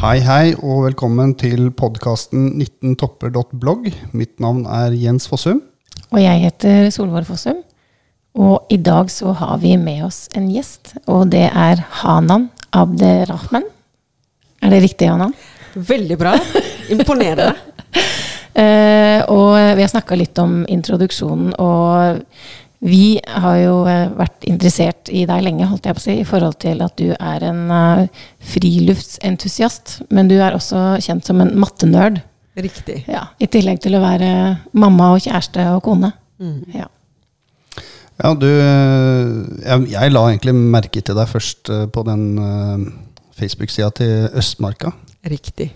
Hei, hei, og velkommen til podkasten 19topper.blogg. Mitt navn er Jens Fossum. Og jeg heter Solvår Fossum. Og i dag så har vi med oss en gjest, og det er Hanan Abderrahman. Er det riktig, Hanan? Veldig bra. Imponerende. uh, og vi har snakka litt om introduksjonen, og vi har jo eh, vært interessert i deg lenge, holdt jeg på å si, i forhold til at du er en uh, friluftsentusiast. Men du er også kjent som en mattenerd. Riktig. Ja, I tillegg til å være mamma og kjæreste og kone. Mm. Ja. Ja, du eh, jeg, jeg la egentlig merke til deg først eh, på den Facebook-sida til Østmarka. Riktig.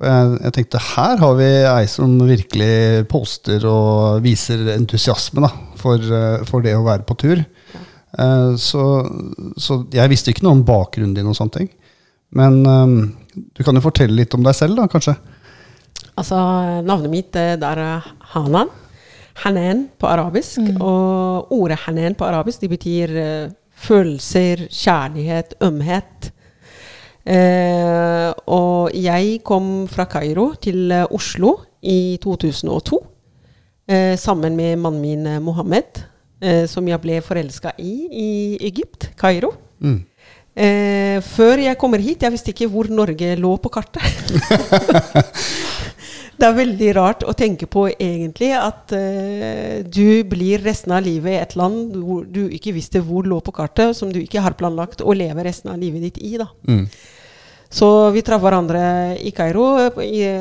For jeg, jeg tenkte her har vi ei som virkelig poster og viser entusiasme da, for, eh, for det å være på tur. Eh, så, så jeg visste ikke noe om bakgrunnen din og sånne ting. Men um, du kan jo fortelle litt om deg selv, da, kanskje? Altså, navnet mitt eh, er Hanan. Hanan på arabisk. Og ordet hanan på arabisk det betyr uh, følelser, kjærlighet, ømhet. Eh, og jeg kom fra Kairo til eh, Oslo i 2002 eh, sammen med mannen min eh, Mohammed, eh, som jeg ble forelska i i Egypt, Kairo. Mm. Eh, før jeg kommer hit, jeg visste ikke hvor Norge lå på kartet. det er veldig rart å tenke på egentlig at eh, du blir resten av livet i et land hvor du ikke visste hvor lå på kartet, som du ikke har planlagt å leve resten av livet ditt i. da. Mm. Så vi traff hverandre i Kairo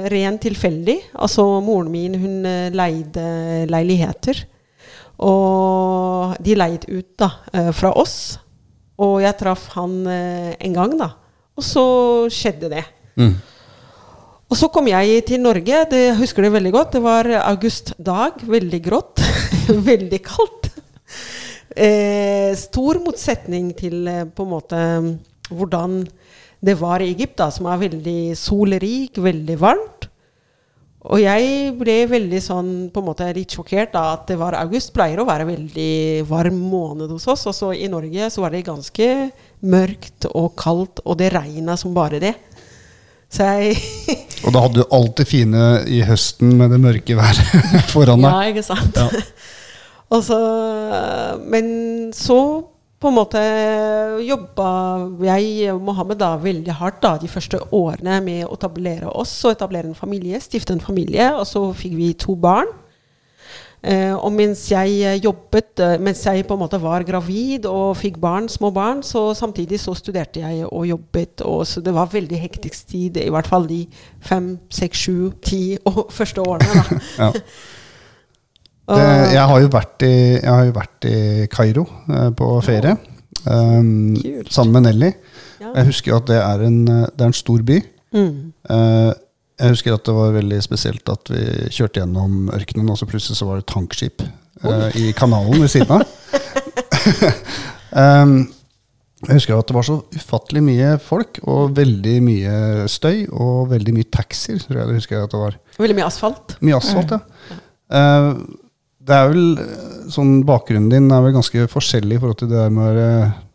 rent tilfeldig. Altså moren min hun eh, leide leiligheter. Og de leide ut da, eh, fra oss. Og jeg traff han eh, en gang, da. Og så skjedde det. Mm. Og så kom jeg til Norge. Det jeg husker det veldig godt. Det var augustdag. Veldig grått. veldig kaldt. Eh, stor motsetning til på en måte hvordan det var i Egypt, da, som er veldig solrik, veldig varmt. Og jeg ble veldig sånn, på en måte litt sjokkert da, at det var august. Pleier å være veldig varm måned hos oss. Og så i Norge så var det ganske mørkt og kaldt, og det regna som bare det. Så jeg Og da hadde du alt det fine i høsten med det mørke været foran deg. Ja, ikke sant? Ja. og så, men så på en måte jobba jeg og Mohammed da veldig hardt da, de første årene med å etablere oss og etablere en familie, stifte en familie. Og så fikk vi to barn. Eh, og mens jeg eh, jobbet, eh, mens jeg på en måte var gravid og fikk barn, små barn, så samtidig så studerte jeg og jobbet. Og så det var veldig hektisk tid, i hvert fall de fem, seks, sju, ti første årene. da. Ja. Det, jeg, har jo vært i, jeg har jo vært i Kairo eh, på ferie. Um, sammen med Nelly. Ja. Jeg husker at det er en, det er en stor by. Mm. Uh, jeg husker at det var veldig spesielt at vi kjørte gjennom ørkenen, og så plutselig så var det et tankskip uh, i kanalen ved siden av. um, jeg husker at det var så ufattelig mye folk, og veldig mye støy, og veldig mye taxier. tror jeg det husker jeg at det var. Veldig mye asfalt. Mye asfalt, ja. Eh, det er vel eh, sånn Bakgrunnen din er vel ganske forskjellig i forhold til det der med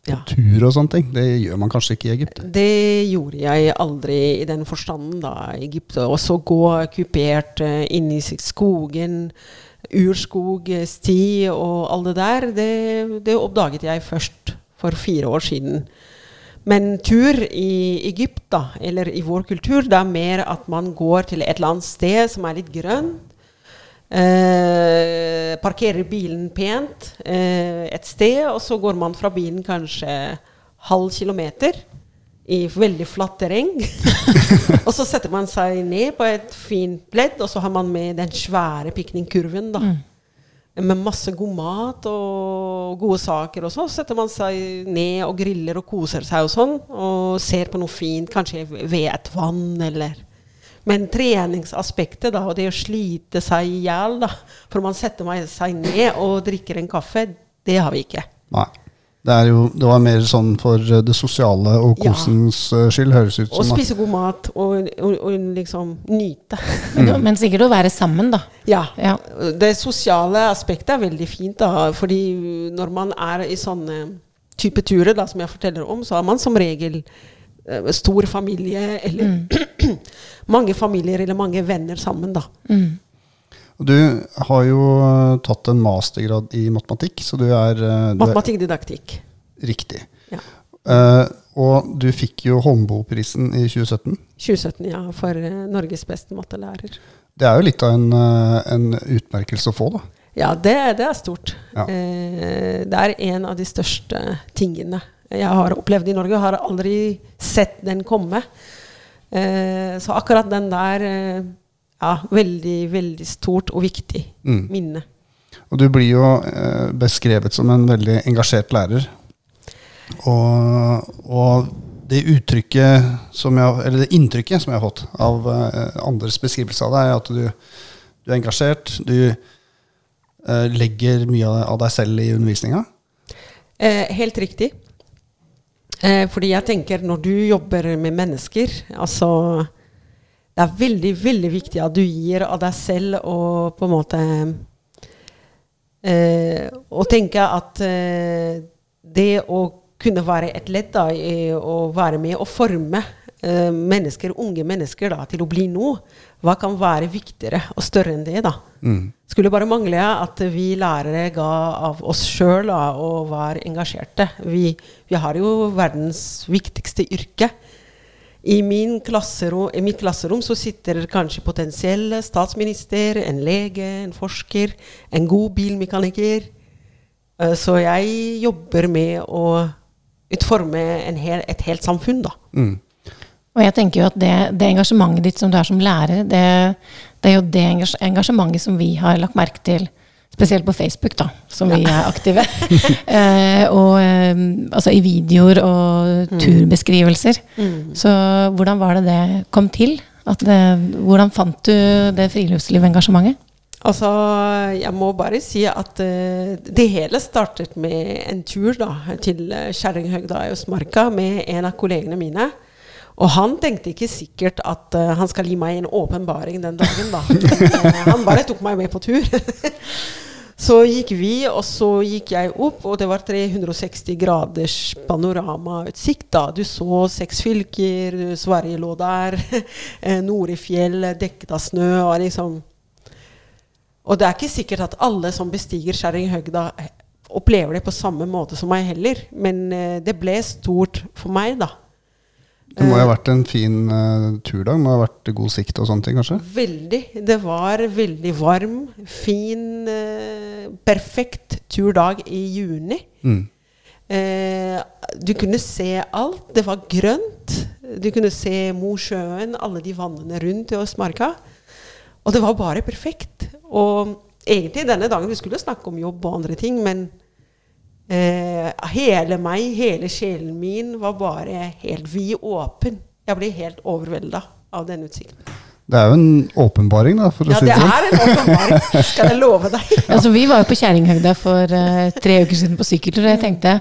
Ja. tur og sånne ting. Det gjør man kanskje ikke i Egypt. Det gjorde jeg aldri i den forstanden da Egypt. Og så gå kupert eh, inn i skogen, urskog, eh, sti og alt det der, det, det oppdaget jeg først for fire år siden. Men tur i Egypt, da, eller i vår kultur, det er mer at man går til et eller annet sted som er litt grønt. Eh, parkerer bilen pent eh, et sted, og så går man fra bilen kanskje halv kilometer i veldig flatt terreng. og så setter man seg ned på et fint pledd, og så har man med den svære piknikkurven. da. Med masse god mat og gode saker. Og så setter man seg ned og griller og koser seg og sånn. Og ser på noe fint, kanskje ved et vann eller Men treningsaspektet da, og det å slite seg i hjel for man setter seg ned og drikker en kaffe, det har vi ikke. Nei. Det, er jo, det var mer sånn for eh, det sosiale og kosens ja. skyld, høres ut som. Og spise god mat og, og, og liksom nyte. Men sikkert å være sammen, da. Ja. Ja. Det sosiale aspektet er veldig fint, da, fordi når man er i sånne type turer da, som jeg forteller om, så er man som regel eh, stor familie, eller mange familier eller mange venner sammen, da. Mm. Du har jo eh, tatt en mastergrad i matematikk, så du er, eh, du Matematikkdidaktikk. riktig. Ja. Uh, og du fikk jo Holmboeprisen i 2017. 2017, ja, for eh, Norges beste mattelærer. Det er jo litt av en, eh, en utmerkelse å få, da. Ja, det, det er stort. Ja. Eh, det er en av de største tingene jeg har opplevd i Norge. Har aldri sett den komme. Eh, så akkurat den der eh, Ja, veldig, veldig stort og viktig Mm. minne. Og du blir jo eh, beskrevet som en veldig engasjert lærer. Og, og det uttrykket som jeg, eller det inntrykket som jeg har fått av andres beskrivelse av deg, er at du, du er engasjert. Du legger mye av, deg selv i undervisninga. Helt riktig. Eh, fordi jeg tenker når du jobber med mennesker altså Det er veldig, veldig viktig at du gir av deg selv og på en måte eh, Og tenke at eh, det å kunne være et ledd da, i å være med og forme eh, mennesker, unge mennesker da, til å bli noe, hva kan være viktigere og større enn det? da? Mm. Skulle bare mangle at vi lærere ga av oss sjøl og var engasjerte. Vi, vi har jo verdens viktigste yrke. I, min klasserom, I mitt klasserom så sitter kanskje potensiell statsminister, en lege, en forsker, en god bilmekaniker. Eh, Så jeg jobber med å utforme en hel, et helt samfunn, da. Mm. Og jeg tenker jo at det, det engasjementet ditt som du er som lærer, det, det er jo det engasj- engasjementet som vi har lagt merke til, spesielt på Facebook, da, som vi er aktive. eh, og eh, altså i videoer og turbeskrivelser. Så hvordan var det det kom til? Det, hvordan fant du det friluftslivsengasjementet? Altså, jeg må bare si at uh, det hele startet med en tur da, til Kjerringhøgda i Østmarka med en av kollegene mine. Og han tenkte ikke sikkert at uh, han skal gi meg en åpenbaring den dagen, da. Eh, han bare tok meg med på tur. så gikk vi, og så gikk jeg opp, og det var 360 graders panoramautsikt. da. Du så seks fylker, Sverige lå der, eh, Norefjell dekket av snø. og liksom... Og det er ikke sikkert at alle som bestiger Skjæringhøgda, opplever det på samme måte som meg heller. Men uh, det ble stort for meg, da. Det må jo ha vært en fin uh, turdag. Må ha vært god sikt og sånne ting, kanskje? Veldig. Det var veldig varm, fin, uh, perfekt turdag i juni. Mm. Uh, du kunne se alt. Det var grønt. Du kunne se Mosjøen, alle de vannene rundt i Østmarka. Og det var bare perfekt. Og egentlig denne dagen vi skulle snakke om jobb og andre ting, men eh, hele meg, hele sjelen min, var bare helt vid åpen. Jeg ble helt overvelda av den utsikten. Det er jo en åpenbaring, da, for å Ja, si det det sånn. er en åpenbaring, skal jeg love deg. Altså, vi var jo på Kjerringhøgda for uh, tre uker siden på sykkeltur, og jeg tenkte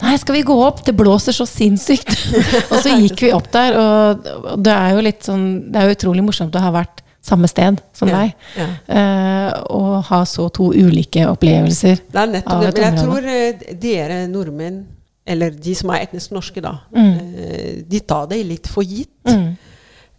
nei, skal vi gå opp? Det blåser så sinnssykt. og så gikk vi opp der, og, og det er jo litt sånn Det er jo utrolig morsomt å ha vært samme sted som Ja, deg. ja. eh, og ha så to ulike opplevelser. Det er nettopp av det. Men jeg område. tror eh, dere nordmenn, eller de som er etnisk norske, da, Mm. eh, de tar det litt for gitt. Mm.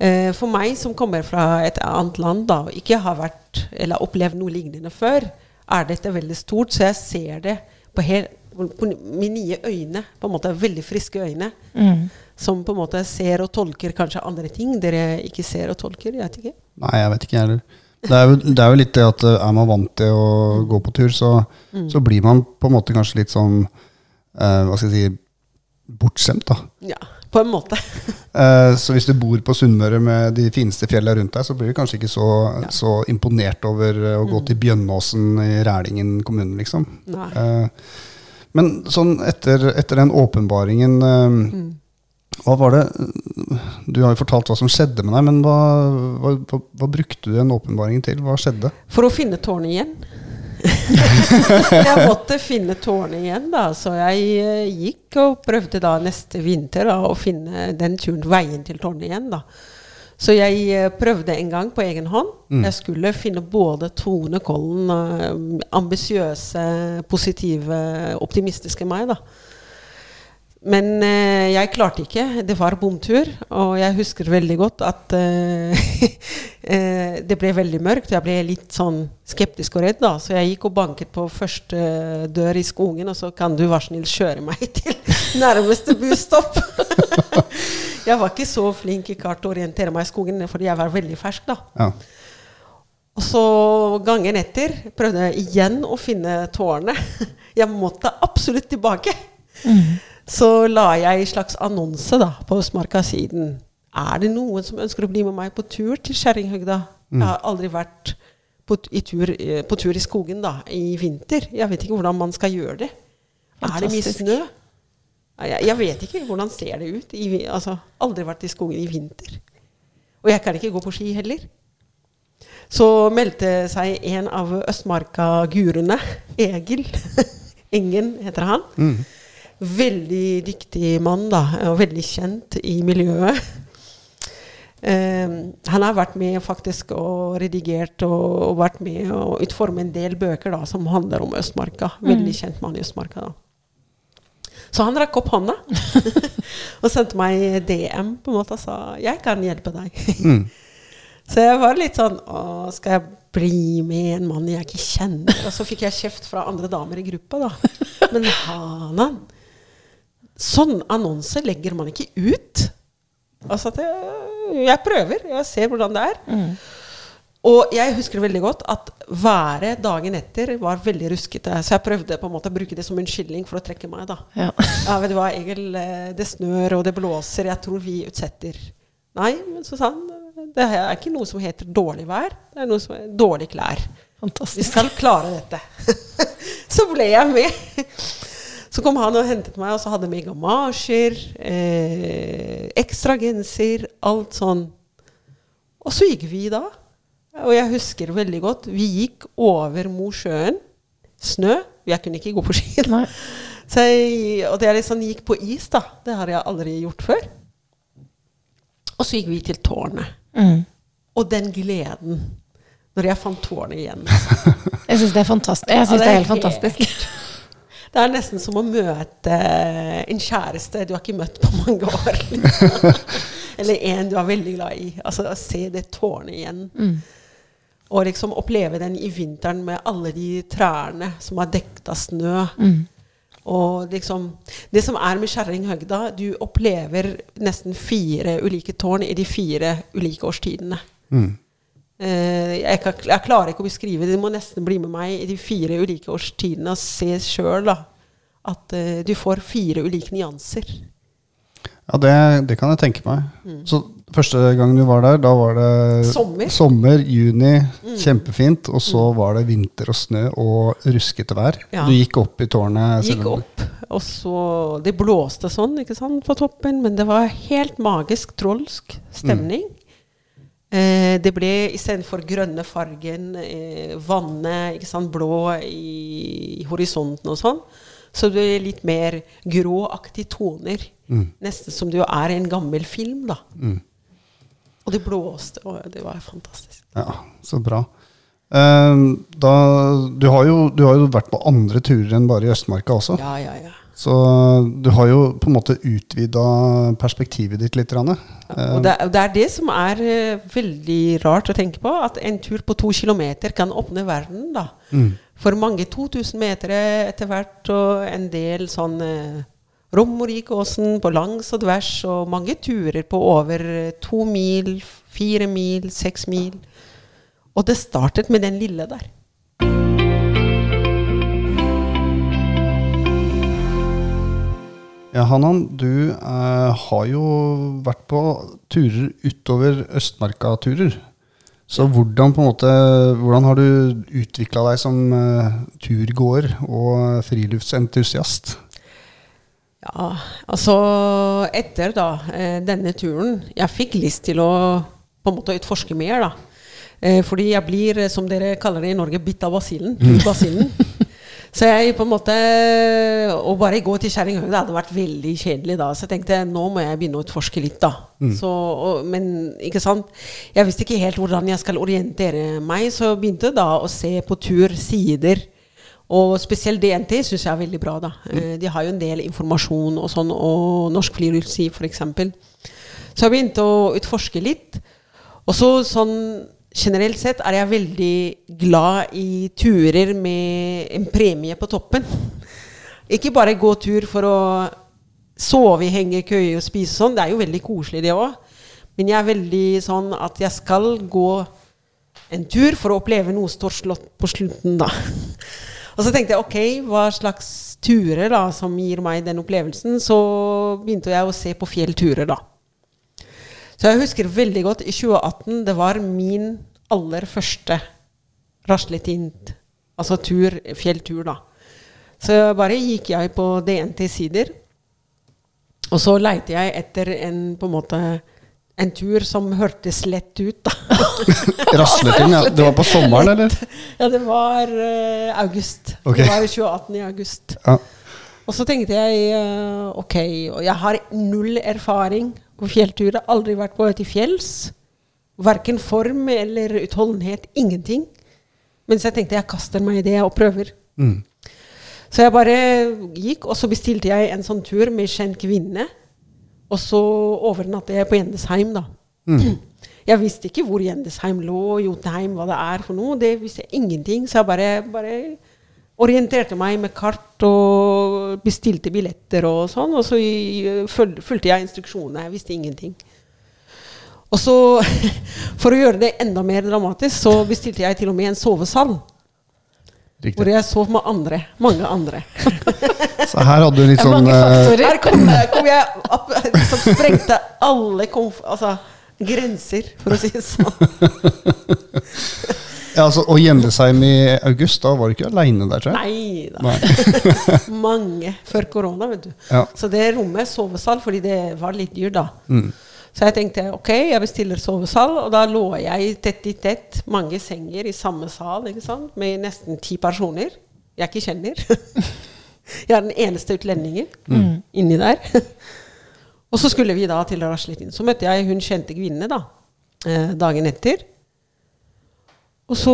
Eh, For meg som kommer fra et annet land da, og ikke har vært eller opplevd noe lignende før, er dette veldig stort. Så jeg ser det på, her, på mine nye øyne, på en måte veldig friske øyne, Mm. som på en måte ser og tolker kanskje andre ting dere ikke ser og tolker. Jeg vet ikke. Nei, jeg vet ikke, jeg heller. Det er, jo, det er jo litt det at eh, er man vant til å gå på tur, så, så blir man på en måte kanskje litt sånn eh, Hva skal jeg si bortskjemt, da. Ja, på en måte. Eh, så hvis du bor på Sunnmøre med de fineste fjellene rundt deg, så blir du kanskje ikke så, så imponert over eh, å gå til Bjønnåsen i Rælingen kommune, liksom. Eh, men sånn etter, etter den åpenbaringen eh, Hva var det Du har jo fortalt hva som skjedde med deg, men hva, hva, hva, hva brukte du den åpenbaringen til? Hva skjedde? For å finne tårnet igjen. jeg måtte finne tårnet igjen, da. Så jeg eh, gikk og prøvde da neste vinter da, å finne den turen, veien til tårnet igjen. da. Så jeg eh, prøvde en gang på egen hånd. Jeg skulle finne både Tone Kollen, uh, ambisiøse, positive, optimistiske meg, da. Men eh, jeg klarte ikke. Det var bomtur. Og jeg husker veldig godt at eh, eh, det ble veldig mørkt. Jeg ble litt sånn skeptisk og redd, da. Så jeg gikk og banket på første dør i skogen, og så kan du vær snill kjøre meg til nærmeste busstopp. jeg var ikke så flink i kart å orientere meg i skogen fordi jeg var veldig fersk, da. Ja. Og så gangen etter prøvde jeg igjen å finne tårnet. Jeg måtte absolutt tilbake. Så la jeg en slags annonse da, på Østmarka-siden. Er det noen som ønsker å bli med meg på tur til Kjerringhøgda? Jeg har aldri vært på, i tur, eh, på tur i skogen da, i vinter. Jeg vet ikke hvordan man skal gjøre det. Er det mye snø? Jeg, jeg vet ikke. Hvordan ser det ut? I, altså, aldri vært i skogen i vinter. Og jeg kan ikke gå på ski heller. Så meldte seg en av Østmarka-guruene, Egil Engen heter han. Veldig dyktig mann, da, og veldig kjent i miljøet. Um, han har vært med faktisk og redigert og, og vært med å utforme en del bøker da, som handler om Østmarka. Veldig kjent mann i Østmarka. da. Så han rakk opp hånda og sendte meg DM på en måte og sa 'Jeg kan hjelpe deg'. Så jeg var litt sånn Å, skal jeg bli med en mann jeg ikke kjenner? Og så fikk jeg kjeft fra andre damer i gruppa, da. Men Hanan, sånn annonse legger man ikke ut. Altså at jeg, jeg prøver. Jeg ser hvordan det er. Og jeg husker veldig godt at været dagen etter var veldig ruskete. Så jeg prøvde på en måte å bruke det som unnskyldning for å trekke meg. da. Ja. Ja, vet du hva, Egil, eh, det snør og det blåser, jeg tror vi utsetter. Nei, men så sa han, det er ikke noe som heter dårlig vær, det er noe som er dårlig klær. Vi Fantastisk. skal klare dette. så ble jeg med. Så kom han og hentet meg, og så hadde vi gamasjer, eh, ekstra genser, alt sånn. Og så gikk vi da. Og jeg husker veldig godt, vi gikk over Mosjøen. Snø. Jeg kunne ikke gå på ski. Så jeg, og det er liksom gikk på is, da. Det har jeg aldri gjort før. Og så gikk vi til tårnet. Mm. Og den gleden når jeg fant tårnet igjen. Jeg syns det er fantastisk. Jeg synes Ja, det er helt fantastisk. Det er nesten som å møte en kjæreste du har ikke møtt på mange år. Liksom. Eller en du er veldig glad i. Altså Å se det tårnet igjen. Og liksom oppleve den i vinteren med alle de trærne som er dekket av snø. Og liksom Det som er med Kjerringhøgda, du opplever nesten fire ulike tårn i de fire ulike årstidene. Eh, jeg, kan, jeg klarer ikke å beskrive det. Du må nesten bli med meg i de fire ulike årstidene og se sjøl at eh, du får fire ulike nyanser. Ja, det, det kan jeg tenke meg. Så første gang du var der, da var det Sommer. sommer, juni, kjempefint. Og så var det vinter og snø og ruskete vær. Ja. Du gikk opp i tårnet. Gikk opp, og så Det blåste sånn ikke sant, på toppen, men det var helt magisk trolsk stemning. Eh, det ble istedenfor grønne fargen, eh, vannet, ikke sant, blå i, i horisonten og sånn, så det ble litt mer gråaktige toner. Nesten som du er i en gammel film, da. Og det blåste, og det var fantastisk. Ja, så bra. Eh, da, du, har jo, du har jo vært på andre turer enn bare i Østmarka også. Ja, ja, ja. Så du har jo på en måte utvida perspektivet ditt litt. Ja, Og det, det er det som er eh, veldig rart å tenke på, at en tur på to kilometer kan åpne verden. da. For mange 2000 meter etter hvert, og en del sånn eh, Romerikåsen på langs og tvers, og mange turer på over to mil, fire mil, seks mil. Og det startet med den lille der. Ja, Hanan, du eh, har jo vært på turer utover Østmarka-turer. Så hvordan, på en måte, hvordan har du utvikla deg som eh, turgåer og friluftsentusiast? Ja, altså etter da eh, denne turen Jeg fikk lyst til å på en måte utforske mer, da. Eh, fordi jeg blir, eh, som dere kaller det i Norge, bitt av basillen. basillen. Så jeg på en måte Å bare gå til Kjerringhøgda hadde vært veldig kjedelig da. Så jeg tenkte nå må jeg begynne å utforske litt, da. Så, og, men ikke sant Jeg visste ikke helt hvordan jeg skal orientere meg, så jeg begynte da å se på tursider. Og spesielt DNT syns jeg er veldig bra. da. Eh, De har jo en del informasjon og sånn, og Norsk Friluftsliv f.eks. Så jeg begynte å utforske litt. Og så sånn generelt sett er jeg veldig glad i turer med en premie på toppen. Ikke bare gå tur for å sove i hengekøye og spise sånn. Det er jo veldig koselig, det òg. Men jeg er veldig sånn at jeg skal gå en tur for å oppleve noe storslått på slutten, da. Og så tenkte jeg ok, hva slags turer da som gir meg den opplevelsen? Så begynte jeg å se på fjellturer, da. Så jeg husker veldig godt i 2018, det var min aller første rasletint, altså tur, fjelltur, da. Så bare gikk jeg på DNT-sider, og så leite jeg etter en på en måte en tur som hørtes lett ut, da. Rasleting, ja. Det var på sommeren, eller? Ja, det var uh, august. Okay. Det var 28. i august. Ja. Og så tenkte jeg eh, ok, og jeg har null erfaring på fjellturer. Aldri vært på til fjells. Verken form eller utholdenhet. Ingenting. Men så jeg tenkte jeg kaster meg i det og prøver. Mm. Så jeg bare gikk, og så bestilte jeg en sånn tur med kjent kvinne. Og så overnattet jeg på Gjendesheim, da. Jeg visste ikke hvor Gjendesheim lå, Jotunheim, hva det er for noe. Det visste jeg ingenting. Så jeg bare, bare orienterte meg med kart og bestilte billetter og sånn. Og så fulgte jeg instruksjonene. Jeg visste ingenting. Og så, for å gjøre det enda mer dramatisk, så bestilte jeg til og med en sovesal. Hvor jeg sov med andre. Mange andre. Så her hadde du litt sånn mange eh. Her kom, kom jeg opp som sprengte alle komf altså, grenser, for å si det sånn. ja, altså, Og Gjendesheim i august, da var du ikke aleine der, tror jeg? Nei da. Mange før korona, vet du. Ja. Så det rommet sovesal, fordi det var litt dyrt, da. Mm. Så jeg tenkte ok, jeg bestiller sovesal, og da lå jeg tett i tett, mange senger i samme sal, ikke sant, med nesten ti personer jeg ikke kjenner. jeg er den eneste utlendingen inni der. og så skulle vi da til Rasletin. Så møtte jeg hun kjente kvinnene, da, eh, dagen etter. Og så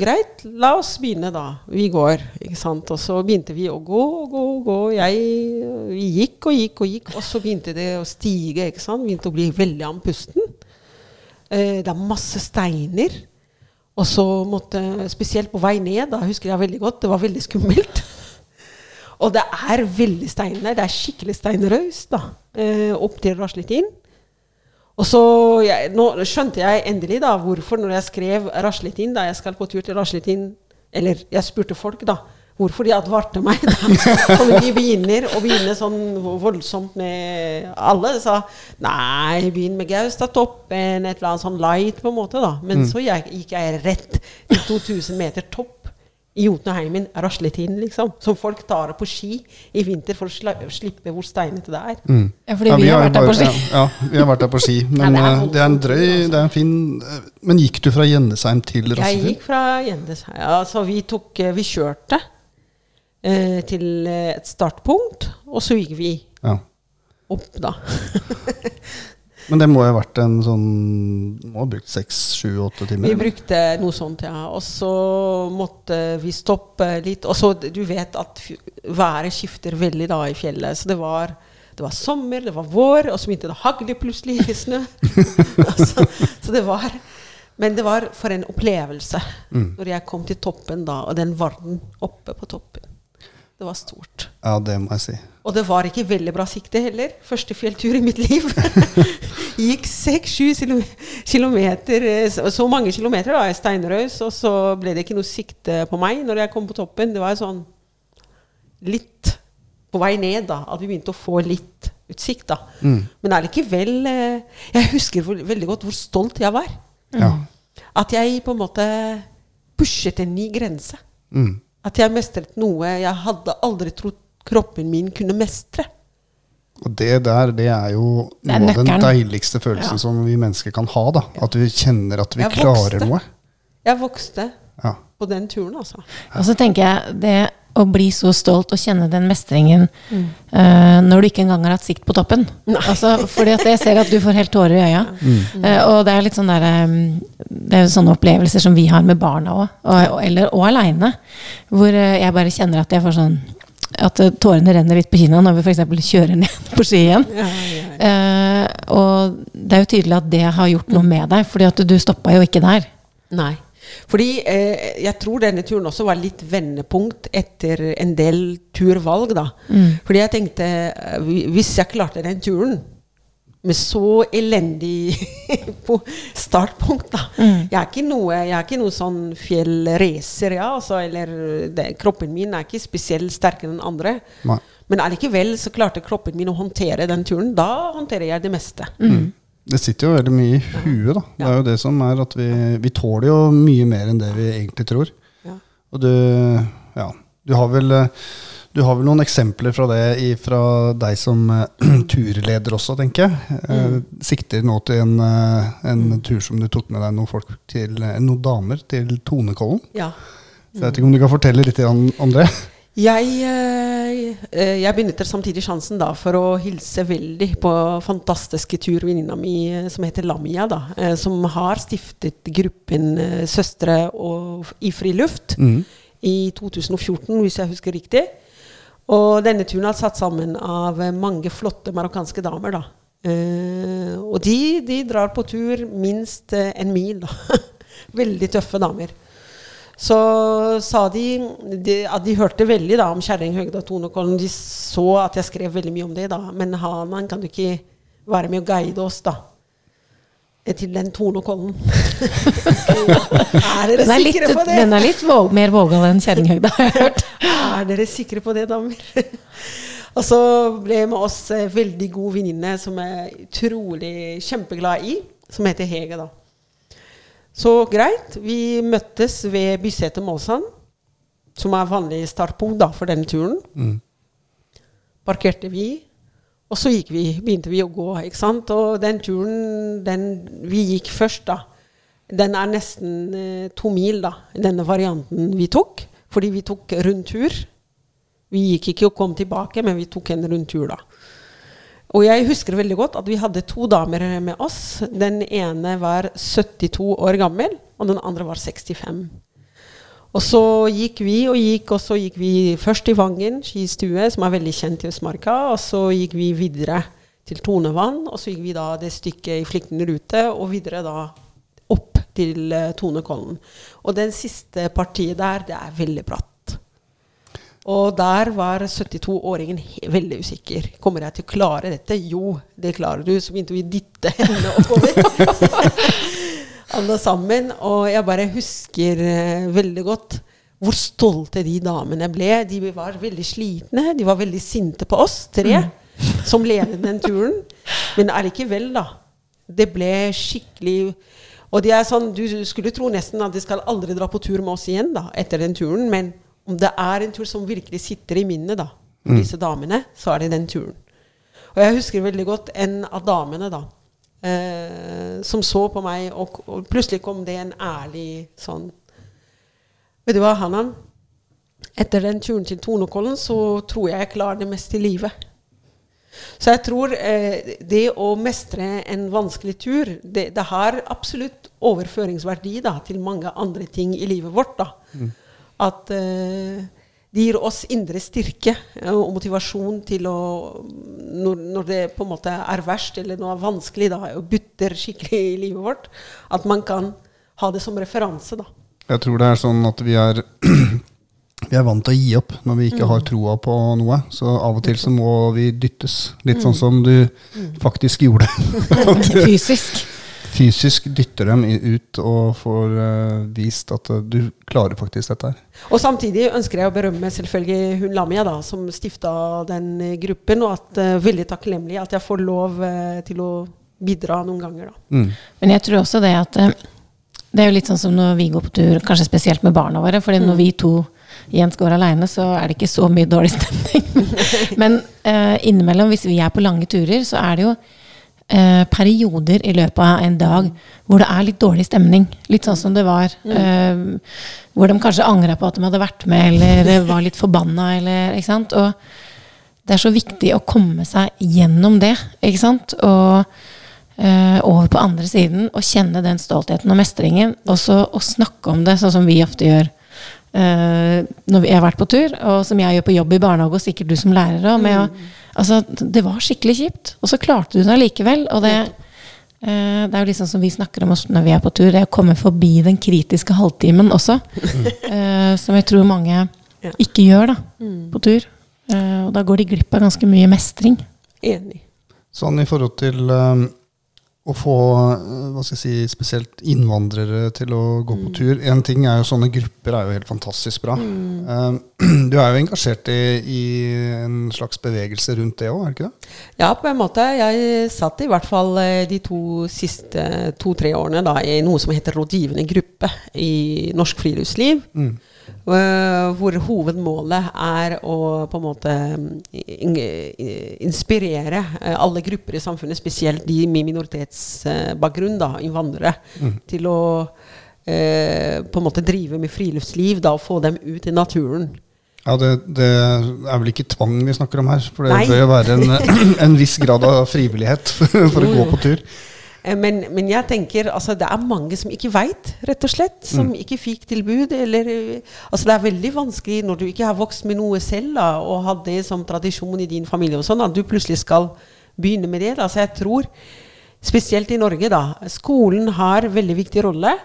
greit, la oss begynne, da. Vi går. ikke sant? Og så begynte vi å gå og gå og gå. Jeg, vi gikk og gikk og gikk, og så begynte det å stige. ikke sant? Begynte å bli veldig andpusten. Eh, det er masse steiner. Og så måtte Spesielt på vei ned, da husker jeg veldig godt, det var veldig skummelt. og det er veldig steiner. Det er skikkelig steinrøys da, eh, opp til Raslitin. Og så jeg, Nå skjønte jeg endelig da hvorfor, når jeg skrev Raslitin, da jeg skal på tur til Raslitin Eller jeg spurte folk, da. Hvorfor de advarte meg da. Når de begynner å begynne sånn voldsomt med Alle sa nei, begynn med Gaustatoppen, et eller annet sånn light, på en måte. da Men så jeg, gikk jeg rett til 2000 meter topp i Jotunheimen, rasletiden, liksom. Som folk tar på ski i vinter for å slippe hvor steinete det er. Mm. Ja, fordi vi har vært der på ski. Ja, ja, vi har vært der på ski. Men det er eh, det er en drøy det er en fin, Men gikk du fra Gjendesheim til Jeg gikk fra Gjendesheim. Altså, vi, tok, eh, vi kjørte eh, til eh, et startpunkt, og så gikk vi Ja. opp, da. Men det må jo ha vært en sånn Må ha brukt seks, sju, åtte timer? Vi eller? brukte noe sånt, ja. Og så måtte vi stoppe litt. Og så, du vet at været skifter veldig da i fjellet. Så det var, det var sommer, det var vår, og så begynte det å hagle plutselig i snø. altså, så det var Men det var for en opplevelse Mm. når jeg kom til toppen da, og den varden oppe på toppen. Det var stort. Ja, det må jeg si. Og det var ikke veldig bra sikte heller. Første fjelltur i mitt liv. Gikk seks-sju kilometer, eh, så mange kilometer da, i steinrøys, og så ble det ikke noe sikte på meg når jeg kom på toppen. Det var sånn litt på vei ned, da. At vi begynte å få litt utsikt, da. Mm. Men allikevel eh, Jeg husker veldig godt hvor stolt jeg var. Ja. At jeg på en måte pushet en ny grense. Mm. At jeg mestret noe jeg hadde aldri trodd kroppen min kunne mestre. Og det der, det er jo Det er noe av den deiligste følelsen Ja. som vi mennesker kan ha. da At vi kjenner at vi klarer noe. Jeg vokste Ja. på den turen, altså. Og så tenker jeg det å bli så stolt og kjenne den mestringen eh, når du ikke engang har hatt sikt på toppen. Altså, fordi at jeg ser at du får helt tårer i øya. Eh, og det er litt sånn der, um, Det er jo sånne opplevelser som vi har med barna òg, og, og, eller- og aleine. Hvor uh, jeg bare kjenner at jeg får sånn At tårene renner litt på kinna når vi f.eks. kjører ned på ski igjen. Ja, ja, ja. Eh, og det er jo tydelig at det har gjort noe med deg, fordi at du stoppa jo ikke der. Nei. Fordi eh, jeg tror denne turen også var litt vendepunkt etter en del turvalg, da. Fordi jeg tenkte eh, Hvis jeg klarte den turen med så elendig på startpunkt, da jeg, er ikke noe, jeg er ikke noe sånn fjellracer, ja. Altså, eller det, kroppen min er ikke spesielt sterkere enn andre. Nei. Men allikevel så klarte kroppen min å håndtere den turen. Da håndterer jeg det meste. Det sitter jo veldig mye i huet, da. Det er jo det som er at vi, vi tåler jo mye mer enn det vi egentlig tror. Ja. Og du, ja, du har vel eh, du har vel noen eksempler fra det fra deg som eh, turleder også, tenker jeg. Mm. sikter nå til en, eh, en tur som du tok med deg noen folk til, eh, noen damer til Tonekollen. Ja. Så jeg vet ikke om du kan fortelle litt om, om det? Jeg, eh, eh, jeg benytter samtidig sjansen da for å hilse veldig på fantastiske turvenninna mi eh, som heter Lamia, da, eh, som har stiftet gruppen Søstre og i friluft mm. i 2014, hvis jeg husker riktig. Og denne turen er satt sammen av mange flotte marokkanske damer, da. Og de, de drar på tur minst en mil, da. Veldig tøffe damer. Så sa de, de at de hørte veldig da om Kjerringhøgda og Tonekollen. De så at jeg skrev veldig mye om det, da. Men Hanan kan du ikke være med og guide oss, da. Til den Tonekollen. er dere er sikre litt, på det? den er litt våg, mer vågal enn Kjerringhøgda, har jeg hørt. Er dere sikre på det, damer? og så ble med oss eh, veldig god venninne som jeg er utrolig kjempeglad i, som heter Hege, da. Så greit. Vi møttes ved Bysete Målsand, som er vanlig startpunkt da, for denne turen. Mm. Parkerte vi, og så gikk vi, begynte vi å gå. ikke sant? Og den turen den vi gikk først, da, den er nesten eh, to mil, da, denne varianten vi tok. Fordi vi tok rundtur. Vi gikk ikke og kom tilbake, men vi tok en rundtur, da. Og jeg husker veldig godt at vi hadde to damer med oss. Den ene var 72 år gammel, og den andre var 65. Og så gikk vi og gikk, og så gikk vi først i Vangen skistue, som er veldig kjent i Østmarka, og så gikk vi videre til Tonevann, og så gikk vi da det stykket i Flikten rute, og videre da opp til uh, Tonekollen. Og den siste partiet der, det er veldig bratt. Og der var 72-åringen veldig usikker. Kommer jeg til å klare dette? Jo, det klarer du. Så begynte vi å dytte henne oppover. Alle sammen. Og jeg bare husker uh, veldig godt hvor stolte de damene ble. De var veldig slitne. De var veldig sinte på oss tre som ledet den turen. Men allikevel, da. Det ble skikkelig Og de er sånn, du skulle tro nesten at de skal aldri dra på tur med oss igjen da, etter den turen. Men om det er en tur som virkelig sitter i minnet da, mm. disse damene, så er det den turen. Og jeg husker veldig godt en av damene da, eh, som så på meg, og, og plutselig kom det en ærlig sånn Vet du hva, Hanan? Etter den turen til Tonekollen så tror jeg jeg klarer det meste i livet. Så jeg tror eh, det å mestre en vanskelig tur, det, det har absolutt overføringsverdi da, til mange andre ting i livet vårt. da. At eh, det gir oss indre styrke eh, og motivasjon til å når, når det på en måte er verst eller noe er vanskelig da, og butter skikkelig i livet vårt, at man kan ha det som referanse. da. Jeg tror det er sånn at vi er Vi er vant til å gi opp når vi ikke har troa på noe. Så av og til så må vi dyttes. Litt sånn som du faktisk gjorde. Fysisk. Fysisk dytter dem ut og får eh, vist at eh, du klarer faktisk dette her. Og samtidig ønsker jeg å berømme selvfølgelig hun Lamia, da, som stifta den gruppen. Og at uh, veldig takknemlig at jeg får lov uh, til å bidra noen ganger. da. Mm. Men jeg tror også det at uh, det er jo litt sånn som når vi går på tur, kanskje spesielt med barna våre. fordi når vi to Jens går aleine, så er det ikke så mye dårlig stemning. Men eh, innimellom, hvis vi er på lange turer, så er det jo eh, perioder i løpet av en dag hvor det er litt dårlig stemning. Litt sånn som det var. Eh, hvor de kanskje angra på at de hadde vært med, eller var litt forbanna, eller ikke sant. Og det er så viktig å komme seg gjennom det, ikke sant. Og eh, over på andre siden og kjenne den stoltheten og mestringen. Og så å snakke om det, sånn som vi ofte gjør eh, når vi har vært på tur, og som jeg gjør på jobb i barnehage, og sikkert du som lærer òg. Mm. Altså, det var skikkelig kjipt, og så klarte du det allikevel. Og det, eh, det er jo liksom som vi snakker om når vi er på tur, det å komme forbi den kritiske halvtimen også. eh, som jeg tror mange Ja. ikke gjør da, på tur. Eh, og da går de glipp av ganske mye mestring. Enig. Sånn i forhold til um, å få uh, hva skal jeg si, spesielt innvandrere til å gå på tur. En ting er jo Sånne grupper er jo helt fantastisk bra. Mm. du er jo engasjert i, i en slags bevegelse rundt det òg, er det ikke det? Ja, på en måte. Jeg satt i hvert fall eh, de to siste to-tre årene da, i noe som heter rådgivende gruppe i Norsk Friluftsliv. eh, hvor hovedmålet er å på en måte inspirere eh, alle grupper i samfunnet, spesielt de med minoritetsbakgrunn, da, innvandrere, til å eh, på en måte drive med friluftsliv da, og få dem ut i naturen. Ja, det, det er vel ikke tvang vi snakker om her. For det Nei. bør jo være en, en viss grad av frivillighet for, for å gå på tur. Eh, Men, men jeg tenker, altså, det er mange som ikke veit, rett og slett. Som ikke fikk tilbud. Eller, eh, altså, det er veldig vanskelig når du ikke har vokst med noe selv da, og hatt det som tradisjon i din familie, og sånn, at du plutselig skal begynne med det. Da. Så jeg tror, spesielt i Norge, da, skolen har veldig viktig rolle.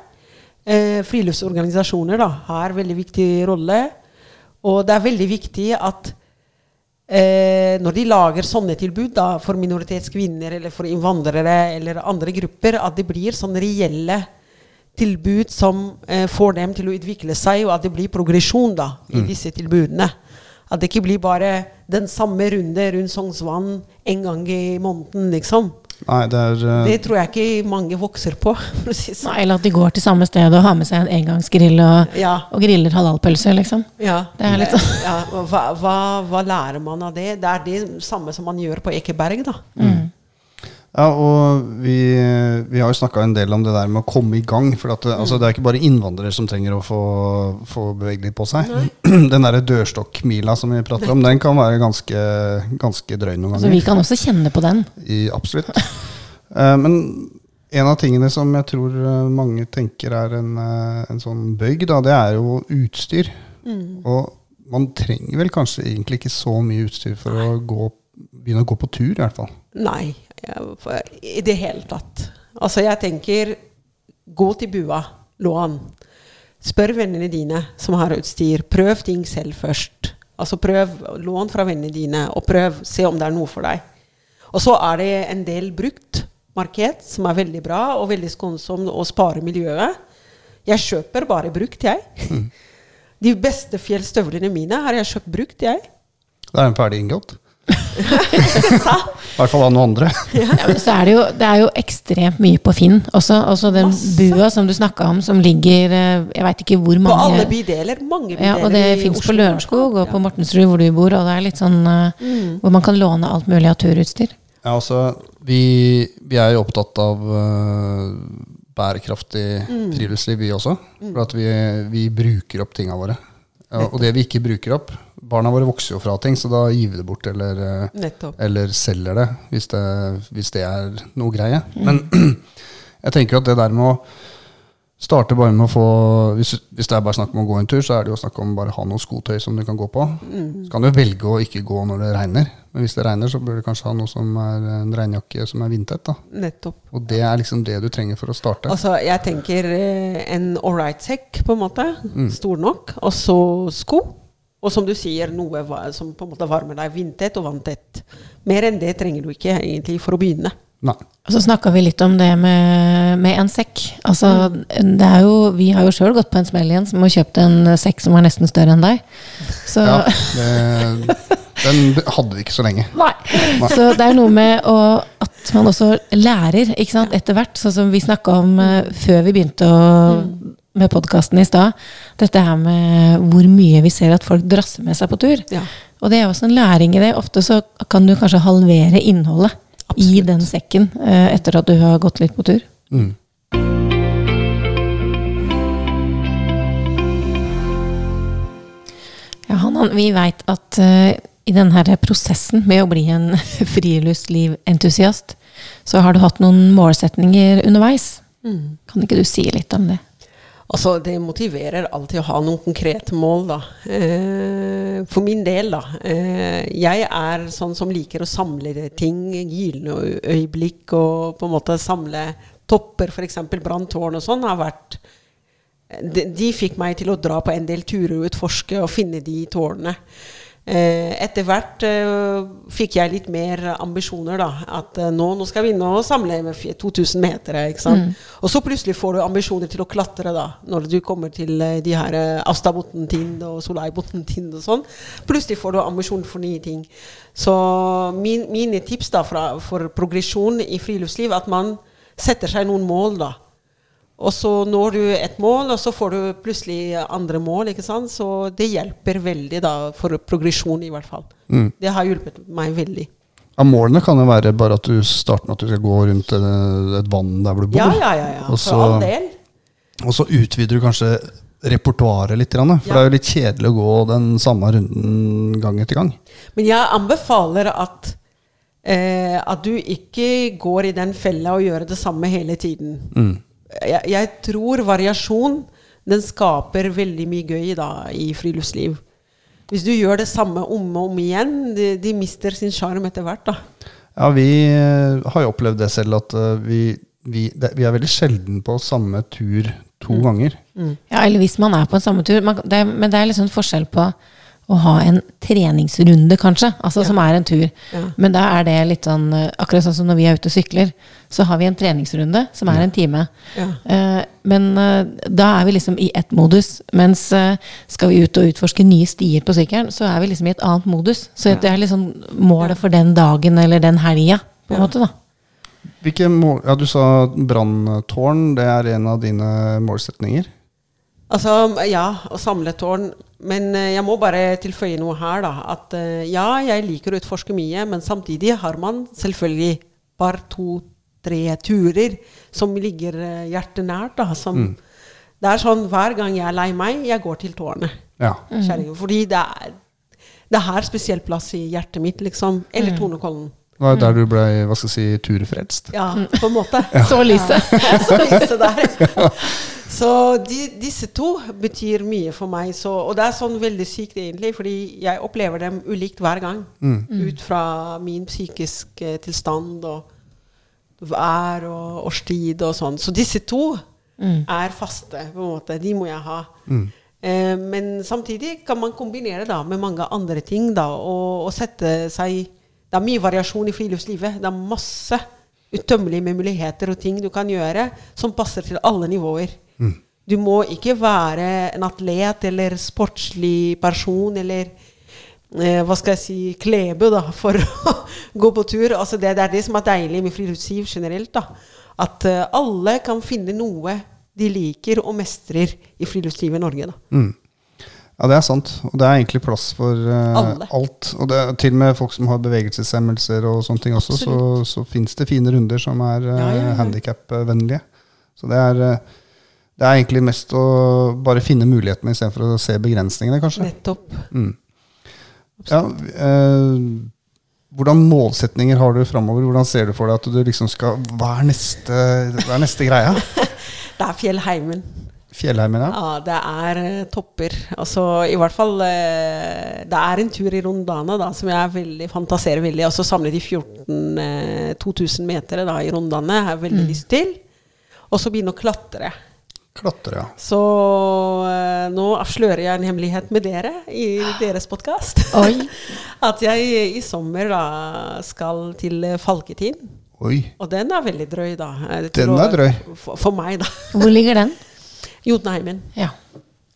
Eh, friluftsorganisasjoner da, har veldig viktig rolle. Og det er veldig viktig at eh, når de lager sånne tilbud da, for minoritetskvinner eller for innvandrere eller andre grupper, at det blir sånne reelle tilbud som eh, får dem til å utvikle seg, og at det blir progresjon da, i disse tilbudene. At det ikke blir bare den samme runde rundt Sognsvann en gang i måneden, liksom. Nei, det er uh... Det tror jeg ikke mange vokser på. si sånn. Nei, eller at de går til samme sted og har med seg en engangsgrill og, Ja. og griller halalpølse, liksom. Ja. Det er litt ja, hva, hva, hva lærer man av det? Det er det samme som man gjør på Ekeberg, da. Ja, og vi, vi har jo snakka en del om det der med å komme i gang. For at det, altså, det er ikke bare innvandrere som trenger å få, få bevege litt på seg. Den derre dørstokkmila som vi prater om, den kan være ganske, ganske drøy noen Så ganger. vi kan også kjenne på den. I, absolutt. uh, men en av tingene som jeg tror eh, mange tenker er en, eh, en sånn bøyg, da, det er jo utstyr. Og man trenger vel kanskje egentlig ikke så mye utstyr for å gå, begynne å gå på tur, i hvert fall. Nei, i det hele tatt. Altså, jeg tenker Gå til bua, lån. Spør vennene dine som har utstyr. Prøv ting selv først. Altså Prøv lån fra vennene dine, og prøv se om det er noe for deg. Og så er det en del brukt marked som er veldig bra og veldig skånsom og sparer miljøet. Jeg kjøper bare brukt, jeg. De beste fjellstøvlene mine har jeg kjøpt brukt, jeg. Det er en ferdig inngått. I hvert fall av noen andre. Ja, men så er det, jo, det er jo ekstremt mye på Finn også. Også den Masse. bua som du snakka om, som ligger eh, Jeg veit ikke hvor mange På alle bydeler. Mange bydeler. ja, Og det fins på Lørenskog og ja. på Mortensrud, hvor du bor. Og det er litt sånn mm. hvor man kan låne alt mulig av turutstyr. Ja, altså, vi, vi er jo opptatt av uh, bærekraftig friluftsliv, vi også. For at vi, vi bruker opp tinga våre. Ja, og det vi ikke bruker opp Barna våre vokser jo fra ting, så da gir vi det bort eller, øh, eller selger det hvis, det hvis det er noe greie. Men jeg tenker at det der med å starte bare med å få hvis, hvis det er bare snakk om å gå en tur, så er det jo snakk om bare ha noe skotøy som du kan gå på. Så kan du velge å ikke gå når det regner. Men hvis det regner, så bør du kanskje ha noe som er en regnjakke som er vindtett. da. Nettopp. Og det er liksom det du trenger for å starte. Altså, jeg tenker en en ålreit-sekk, på en måte. Mm. Stor nok. Og så sko. Og som du sier, noe som på en måte varmer deg vindtett og vanntett. Mer enn det trenger du ikke egentlig for å begynne. Nei. Så snakka vi litt om det med, med en sekk. Altså, det er jo, vi har jo sjøl gått på en smell igjen som har kjøpt en sekk som var nesten større enn deg. Så, Ja, det, den hadde vi ikke så lenge. Nei. Så det er noe med å, at man også lærer ikke sant, etter hvert. Sånn som vi snakka om eh, før vi begynte å, med podkasten i stad. Dette her med hvor mye vi ser at folk drasser med seg på tur. Ja. Og det er også en læring i det. Ofte så kan du kanskje halvere innholdet i den sekken eh, etter at du har gått litt på tur. Mm. Ja, Hanan, vi veit at uh, i denne prosessen med å bli en friluftsliventusiast, så har du hatt noen målsetninger underveis. Kan ikke du si litt om det? Altså, det motiverer alltid å ha noen konkrete mål, da. Eh, for min del, da. Eh, jeg er sånn som liker å samle ting, gylne øyeblikk, og på en måte samle topper, f.eks. branntårn og sånn, har vært de, de fikk meg til å dra på en del turer og utforske og finne de tårnene. Eh, etter hvert eh, fikk jeg litt mer ambisjoner, da. At eh, nå, nå skal vi nå samle med 2000 meter. Ikke sant? Og så plutselig får du ambisjoner til å klatre, da. Når du kommer til de her Astabotn-tind og Solaibotn-tind og sånn. Plutselig får du ambisjoner for nye ting. Så min, mine tips da fra, for progresjon i friluftsliv, at man setter seg noen mål, da. Og så når du et mål, og så får du plutselig andre mål. ikke sant? Så det hjelper veldig da, for progresjon, i hvert fall. Mm. Det har hjulpet meg veldig. Ja, målene kan jo være bare at du starter med at du skal gå rundt et, vann der hvor du bor. Ja, ja, ja. ja. Og For all del. Og så utvider du kanskje repertoaret litt. For Ja. det er jo litt kjedelig å gå den samme runden gang etter gang. Men jeg anbefaler at, eh, at du ikke går i den fella og gjør det samme hele tiden. Mm. Jeg, jeg tror variasjon den skaper veldig mye gøy da, i friluftsliv. Hvis du gjør det samme om og om igjen, de, de mister sin sjarm etter hvert. da. Ja, vi eh, har jo opplevd det selv at eh, vi, vi, det, vi er veldig sjelden på samme tur to ganger. Ja, eller hvis man er på en samme tur. Man, det, er- men det er liksom forskjell på å ha en treningsrunde, kanskje, altså Ja. som er en tur. Ja. Men da er det litt sånn eh, Akkurat sånn som når vi er ute og sykler, så har vi en treningsrunde som er en time. Ja. Eh, men eh, da er vi liksom i ett modus. Mens eh, skal vi ut og utforske nye stier på sykkelen, så er vi liksom i et annet modus. Så det er liksom målet for den dagen eller den helga, på en Ja. måte, da. Hvilke mål, ja, Du sa branntårn. Det er en av dine målsetninger. Altså, ja, å samle tårn. Men eh, jeg må bare tilføye noe her, da. At eh, ja, jeg liker å utforske mye, men samtidig har man selvfølgelig bare to, tre turer som ligger eh, hjertet nært. Da, som, Det er sånn hver gang jeg er lei meg, jeg går til tårnet. Ja. Kjerringa. Fordi det er, det har spesiell plass i hjertet mitt, liksom. Eller Tornekollen. Det var der du ble hva skal jeg si, turfrelst. Ja, på en måte. Så lyset. så lyset der. Så de, disse to betyr mye for meg. Så, og det er sånn veldig sykt, egentlig, fordi jeg opplever dem ulikt hver gang. Ut fra min psykiske tilstand og vær og årstid og sånn. Så disse to er faste, på en måte. De må jeg ha. Eh, men samtidig kan man kombinere da med mange andre ting da, og, og sette seg Det er mye variasjon i friluftslivet. Det er masse utømmelig med muligheter og ting du kan gjøre som passer til alle nivåer. Du må ikke være en atlet eller sportslig person eller eh, hva skal jeg si klebe da, for å gå på tur. Altså det, det er det som er deilig med friluftsliv generelt. da. At eh, alle kan finne noe de liker og mestrer i friluftslivet i Norge. da. Mm. Ja, det er sant. Og det er egentlig plass for uh, alt. Og det til og med folk som har bevegelseshemmelser og sånne ting også, så, så fins det fine runder som er uh, Ja, ja, ja. handikapvennlige. Så det er, eh, det er egentlig mest å bare finne mulighetene istedenfor å se begrensningene, kanskje. Nettopp. Mm. Ja, eh, hvordan målsetninger har du framover? Hvordan ser du for deg at du liksom skal Hva er neste, hva er neste greia? Det er fjellheimen. Fjellheimen, ja? Ja, det er eh, topper. Altså, i hvert fall eh, Det er en tur i Rondane da, som jeg veldig, fantaserer veldig. Altså samle de 14 eh, 2000 meter da, i Rondane har jeg veldig lyst til. Og så begynne å klatre. Klatre, ja. Så eh, nå avslører jeg en hemmelighet med dere i deres podkast. At jeg i sommer da skal til Falketind. Oi. Og den er veldig drøy, da. Eh, Den er drøy. For, for meg, da. Hvor ligger den? Jotunheimen. Ja.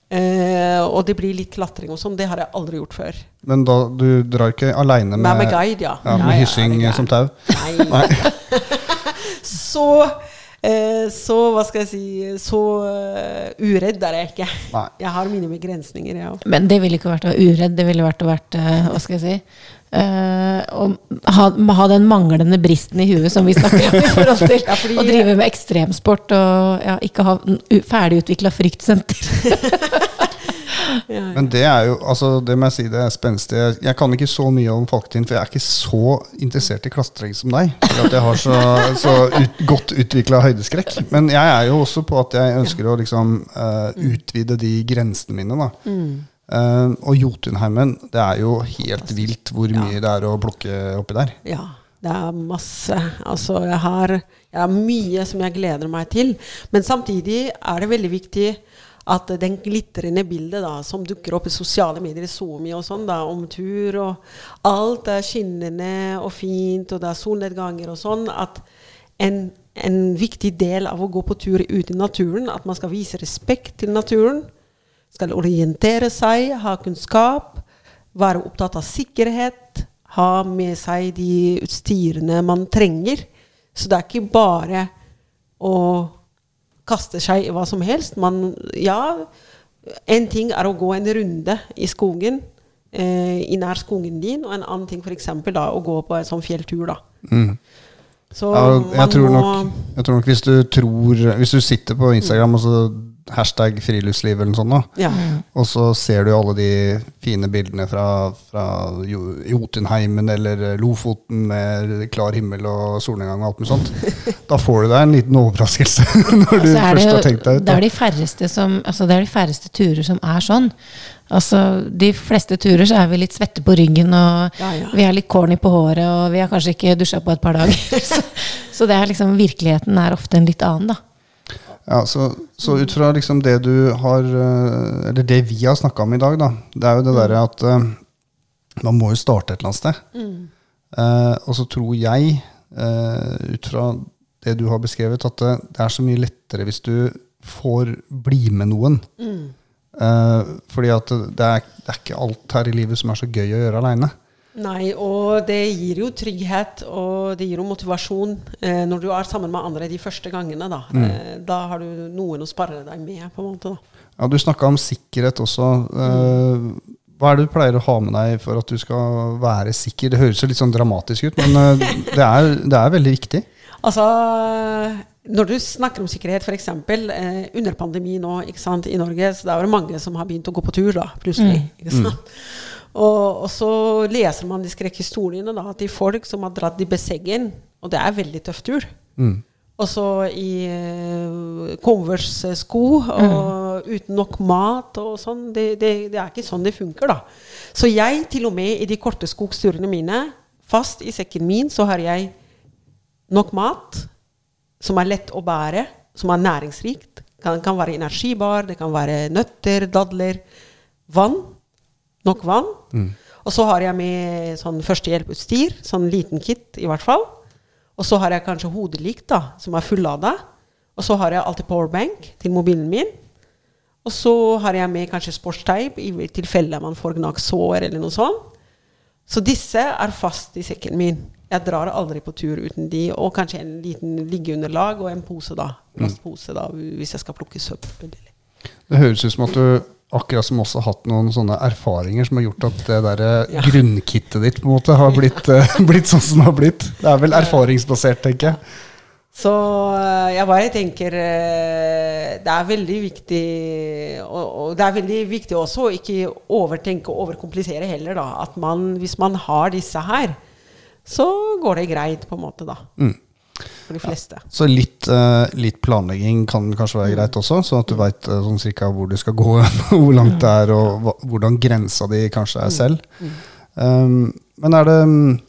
Eh, og det blir litt klatring og sånn. Det har jeg aldri gjort før. Men da, du drar ikke aleine Med, med, med guide, ja. ja, med hyssing det er som tau? Nei. Så Eh, så hva skal jeg si Så eh, uredd er jeg ikke. Nei. Jeg har mine begrensninger, jeg òg. Men det ville ikke vært å være uredd, det ville vært å være eh, Hva skal jeg si? eh, å ha, ha den manglende bristen i huet som vi snakker om i forhold til Ja, fordi- å drive med ekstremsport og ja, ikke ha ferdigutvikla u- Men det er jo, altså det må jeg si, det er spenstig. Jeg, kan ikke så mye om Falketin, for jeg er ikke så interessert i klatring som deg. For at jeg har så, så ut, godt utvikla høydeskrekk. Men jeg er jo også på at jeg ønsker å liksom uh, utvide de grensene mine, da. Eh, og Jotunheimen, det er jo helt vilt hvor mye det er å plukke oppi der. Ja, det er masse. Altså, jeg har, jeg har mye som jeg gleder meg til. Men samtidig er det veldig viktig at den glitrende bildet da, som dukker opp i sosiale medier, Zoomi og sånn, da, om tur og Alt er skinnende og fint, og det er solnedganger og sånn. At en, en viktig del av å gå på tur ute i naturen, at man skal vise respekt til naturen. Skal orientere seg, ha kunnskap, være opptatt av sikkerhet, ha med seg de utstyrene man trenger. Så det er ikke bare å kaste seg i hva som helst. Man, ja, en ting er å gå en runde i skogen, eh, i nær skogen din, og en annen ting f.eks. å gå på en sånn fjelltur. da. Mm. Så Ja, jeg, tror nok, jeg tror nok hvis du tror Hvis du sitter på Instagram og så hashtag friluftsliv eller noe sånt, da, ja. Og så ser du alle de fine bildene fra, fra Jotunheimen eller Lofoten med klar himmel og solnedgang og alt mulig sånt. Da får du deg en liten overraskelse når du Så det, først jo, har tenkt deg ut. det, er de færreste som, altså det er de færreste turer som er sånn. Altså, de fleste turer så er vi litt svette på ryggen, og Ja, ja. vi er litt corny på håret, og vi har kanskje ikke dusja på et par dager. så, så det er liksom, virkeligheten er ofte en litt annen, da. Ja, så, så ut fra liksom det du har eh, Eller det vi har snakka om i dag, da. Det er jo det derre at eh, man må jo starte et eller annet sted. Eh, og så tror jeg, eh, ut fra det du har beskrevet, at det, det er så mye lettere hvis du får bli med noen. Eh, fordi at det, det, er, det er ikke alt her i livet som er så gøy å gjøre aleine. Nei, og det gir jo trygghet, og det gir jo motivasjon eh, når du er sammen med andre de første gangene. Da, eh, da har du noen å spare deg med, på en måte. da. Ja, du snakka om sikkerhet også. Eh, hva er det du pleier å ha med deg for at du skal være sikker? Det høres jo litt sånn dramatisk ut, men eh, det, er, det er veldig viktig. Altså, når du snakker om sikkerhet, f.eks. Eh, under pandemi nå ikke sant, i Norge, så det er det mange som har begynt å gå på tur da, plutselig. ikke sant? Og, og så leser man de skrekkhistoriene da, til folk som har dratt i Besseggen, og det er veldig tøff tur. Mm. Og så i uh, Converse-sko og uten nok mat og sånn. Det, det, det er ikke sånn det funker, da. Så jeg, til og med i de korte skogsturene mine, fast i sekken min, så har jeg nok mat som er lett å bære, som er næringsrikt. Kan, kan være energibar, det kan være nøtter, dadler, vann. Nok vann. Og så har jeg med sånn førstehjelputstyr, sånn liten kit i hvert fall. Og så har jeg kanskje hodelykt, da, som er fullada. Og så har jeg alltid powerbank til mobilen min. Og så har jeg med kanskje sportsteip i tilfelle man får gnagsår eller noe sånt. Så disse er fast i sekken min. Jeg drar aldri på tur uten de, og kanskje en liten liggeunderlag og en pose, da. Plastpose, da, hvis jeg skal plukke søppel. Det høres ut som at du akkurat som også hatt noen sånne erfaringer som har gjort at det der Ja. grunnkittet ditt på en måte har blitt, eh, blitt sånn som det har blitt. Det er vel erfaringsbasert, tenker jeg. Så øh, jeg bare tenker Det er veldig viktig og, og det er veldig viktig også å ikke overtenke og overkomplisere heller, da. At man, hvis man har disse her, så går det greit, på en måte, da. Mm. For de fleste. Så litt, eh, litt planlegging kan kanskje Mm. være greit også, sånn at du veit sånn cirka hvor du skal gå, hvor langt det er, og hvordan grensa di kanskje Mm. er selv. Um, men er det mm,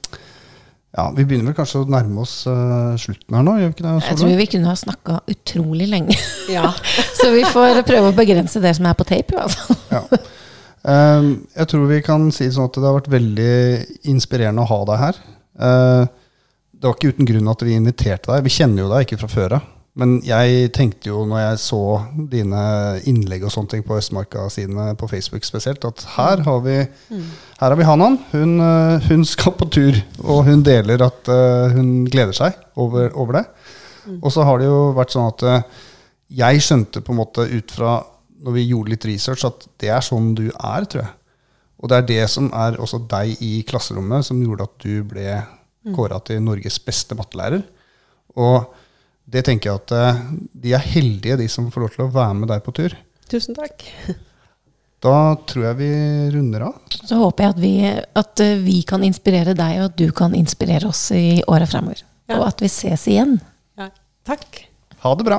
Ja, vi begynner vel kanskje å nærme oss uh, slutten her nå, gjør vi ikke det? Jeg tror vi kunne ha snakka utrolig lenge. Ja. Så vi får prøve å begrense det som er på tape, i hvert fall. Ja. Um, jeg tror vi kan si sånn at det har vært veldig inspirerende å ha deg her. Uh, det var ikke uten grunn at vi inviterte deg. Vi kjenner jo deg ikke fra før av. Men jeg tenkte jo når jeg så dine innlegg og sånne ting på Østmarka-sidene på Facebook spesielt, at her har vi, her har vi Hanan. Hun, uh, hun skal på tur, og hun deler at uh, hun gleder seg over, over det. Og så har det jo vært sånn at eh, jeg skjønte på en måte ut fra når vi gjorde litt research, at det er sånn du er, tror jeg. Og det er det som er også deg i klasserommet, som gjorde at du ble kåra til Norges beste mattelærer. Og det tenker jeg at eh, de er heldige, de som får lov til å være med deg på tur. Tusen takk. Da tror jeg vi runder av. Så håper jeg at vi, at eh, vi kan inspirere deg, og at du kan inspirere oss i åra fremover. Ja. Og at vi ses igjen. Ja. Takk. Ha det bra.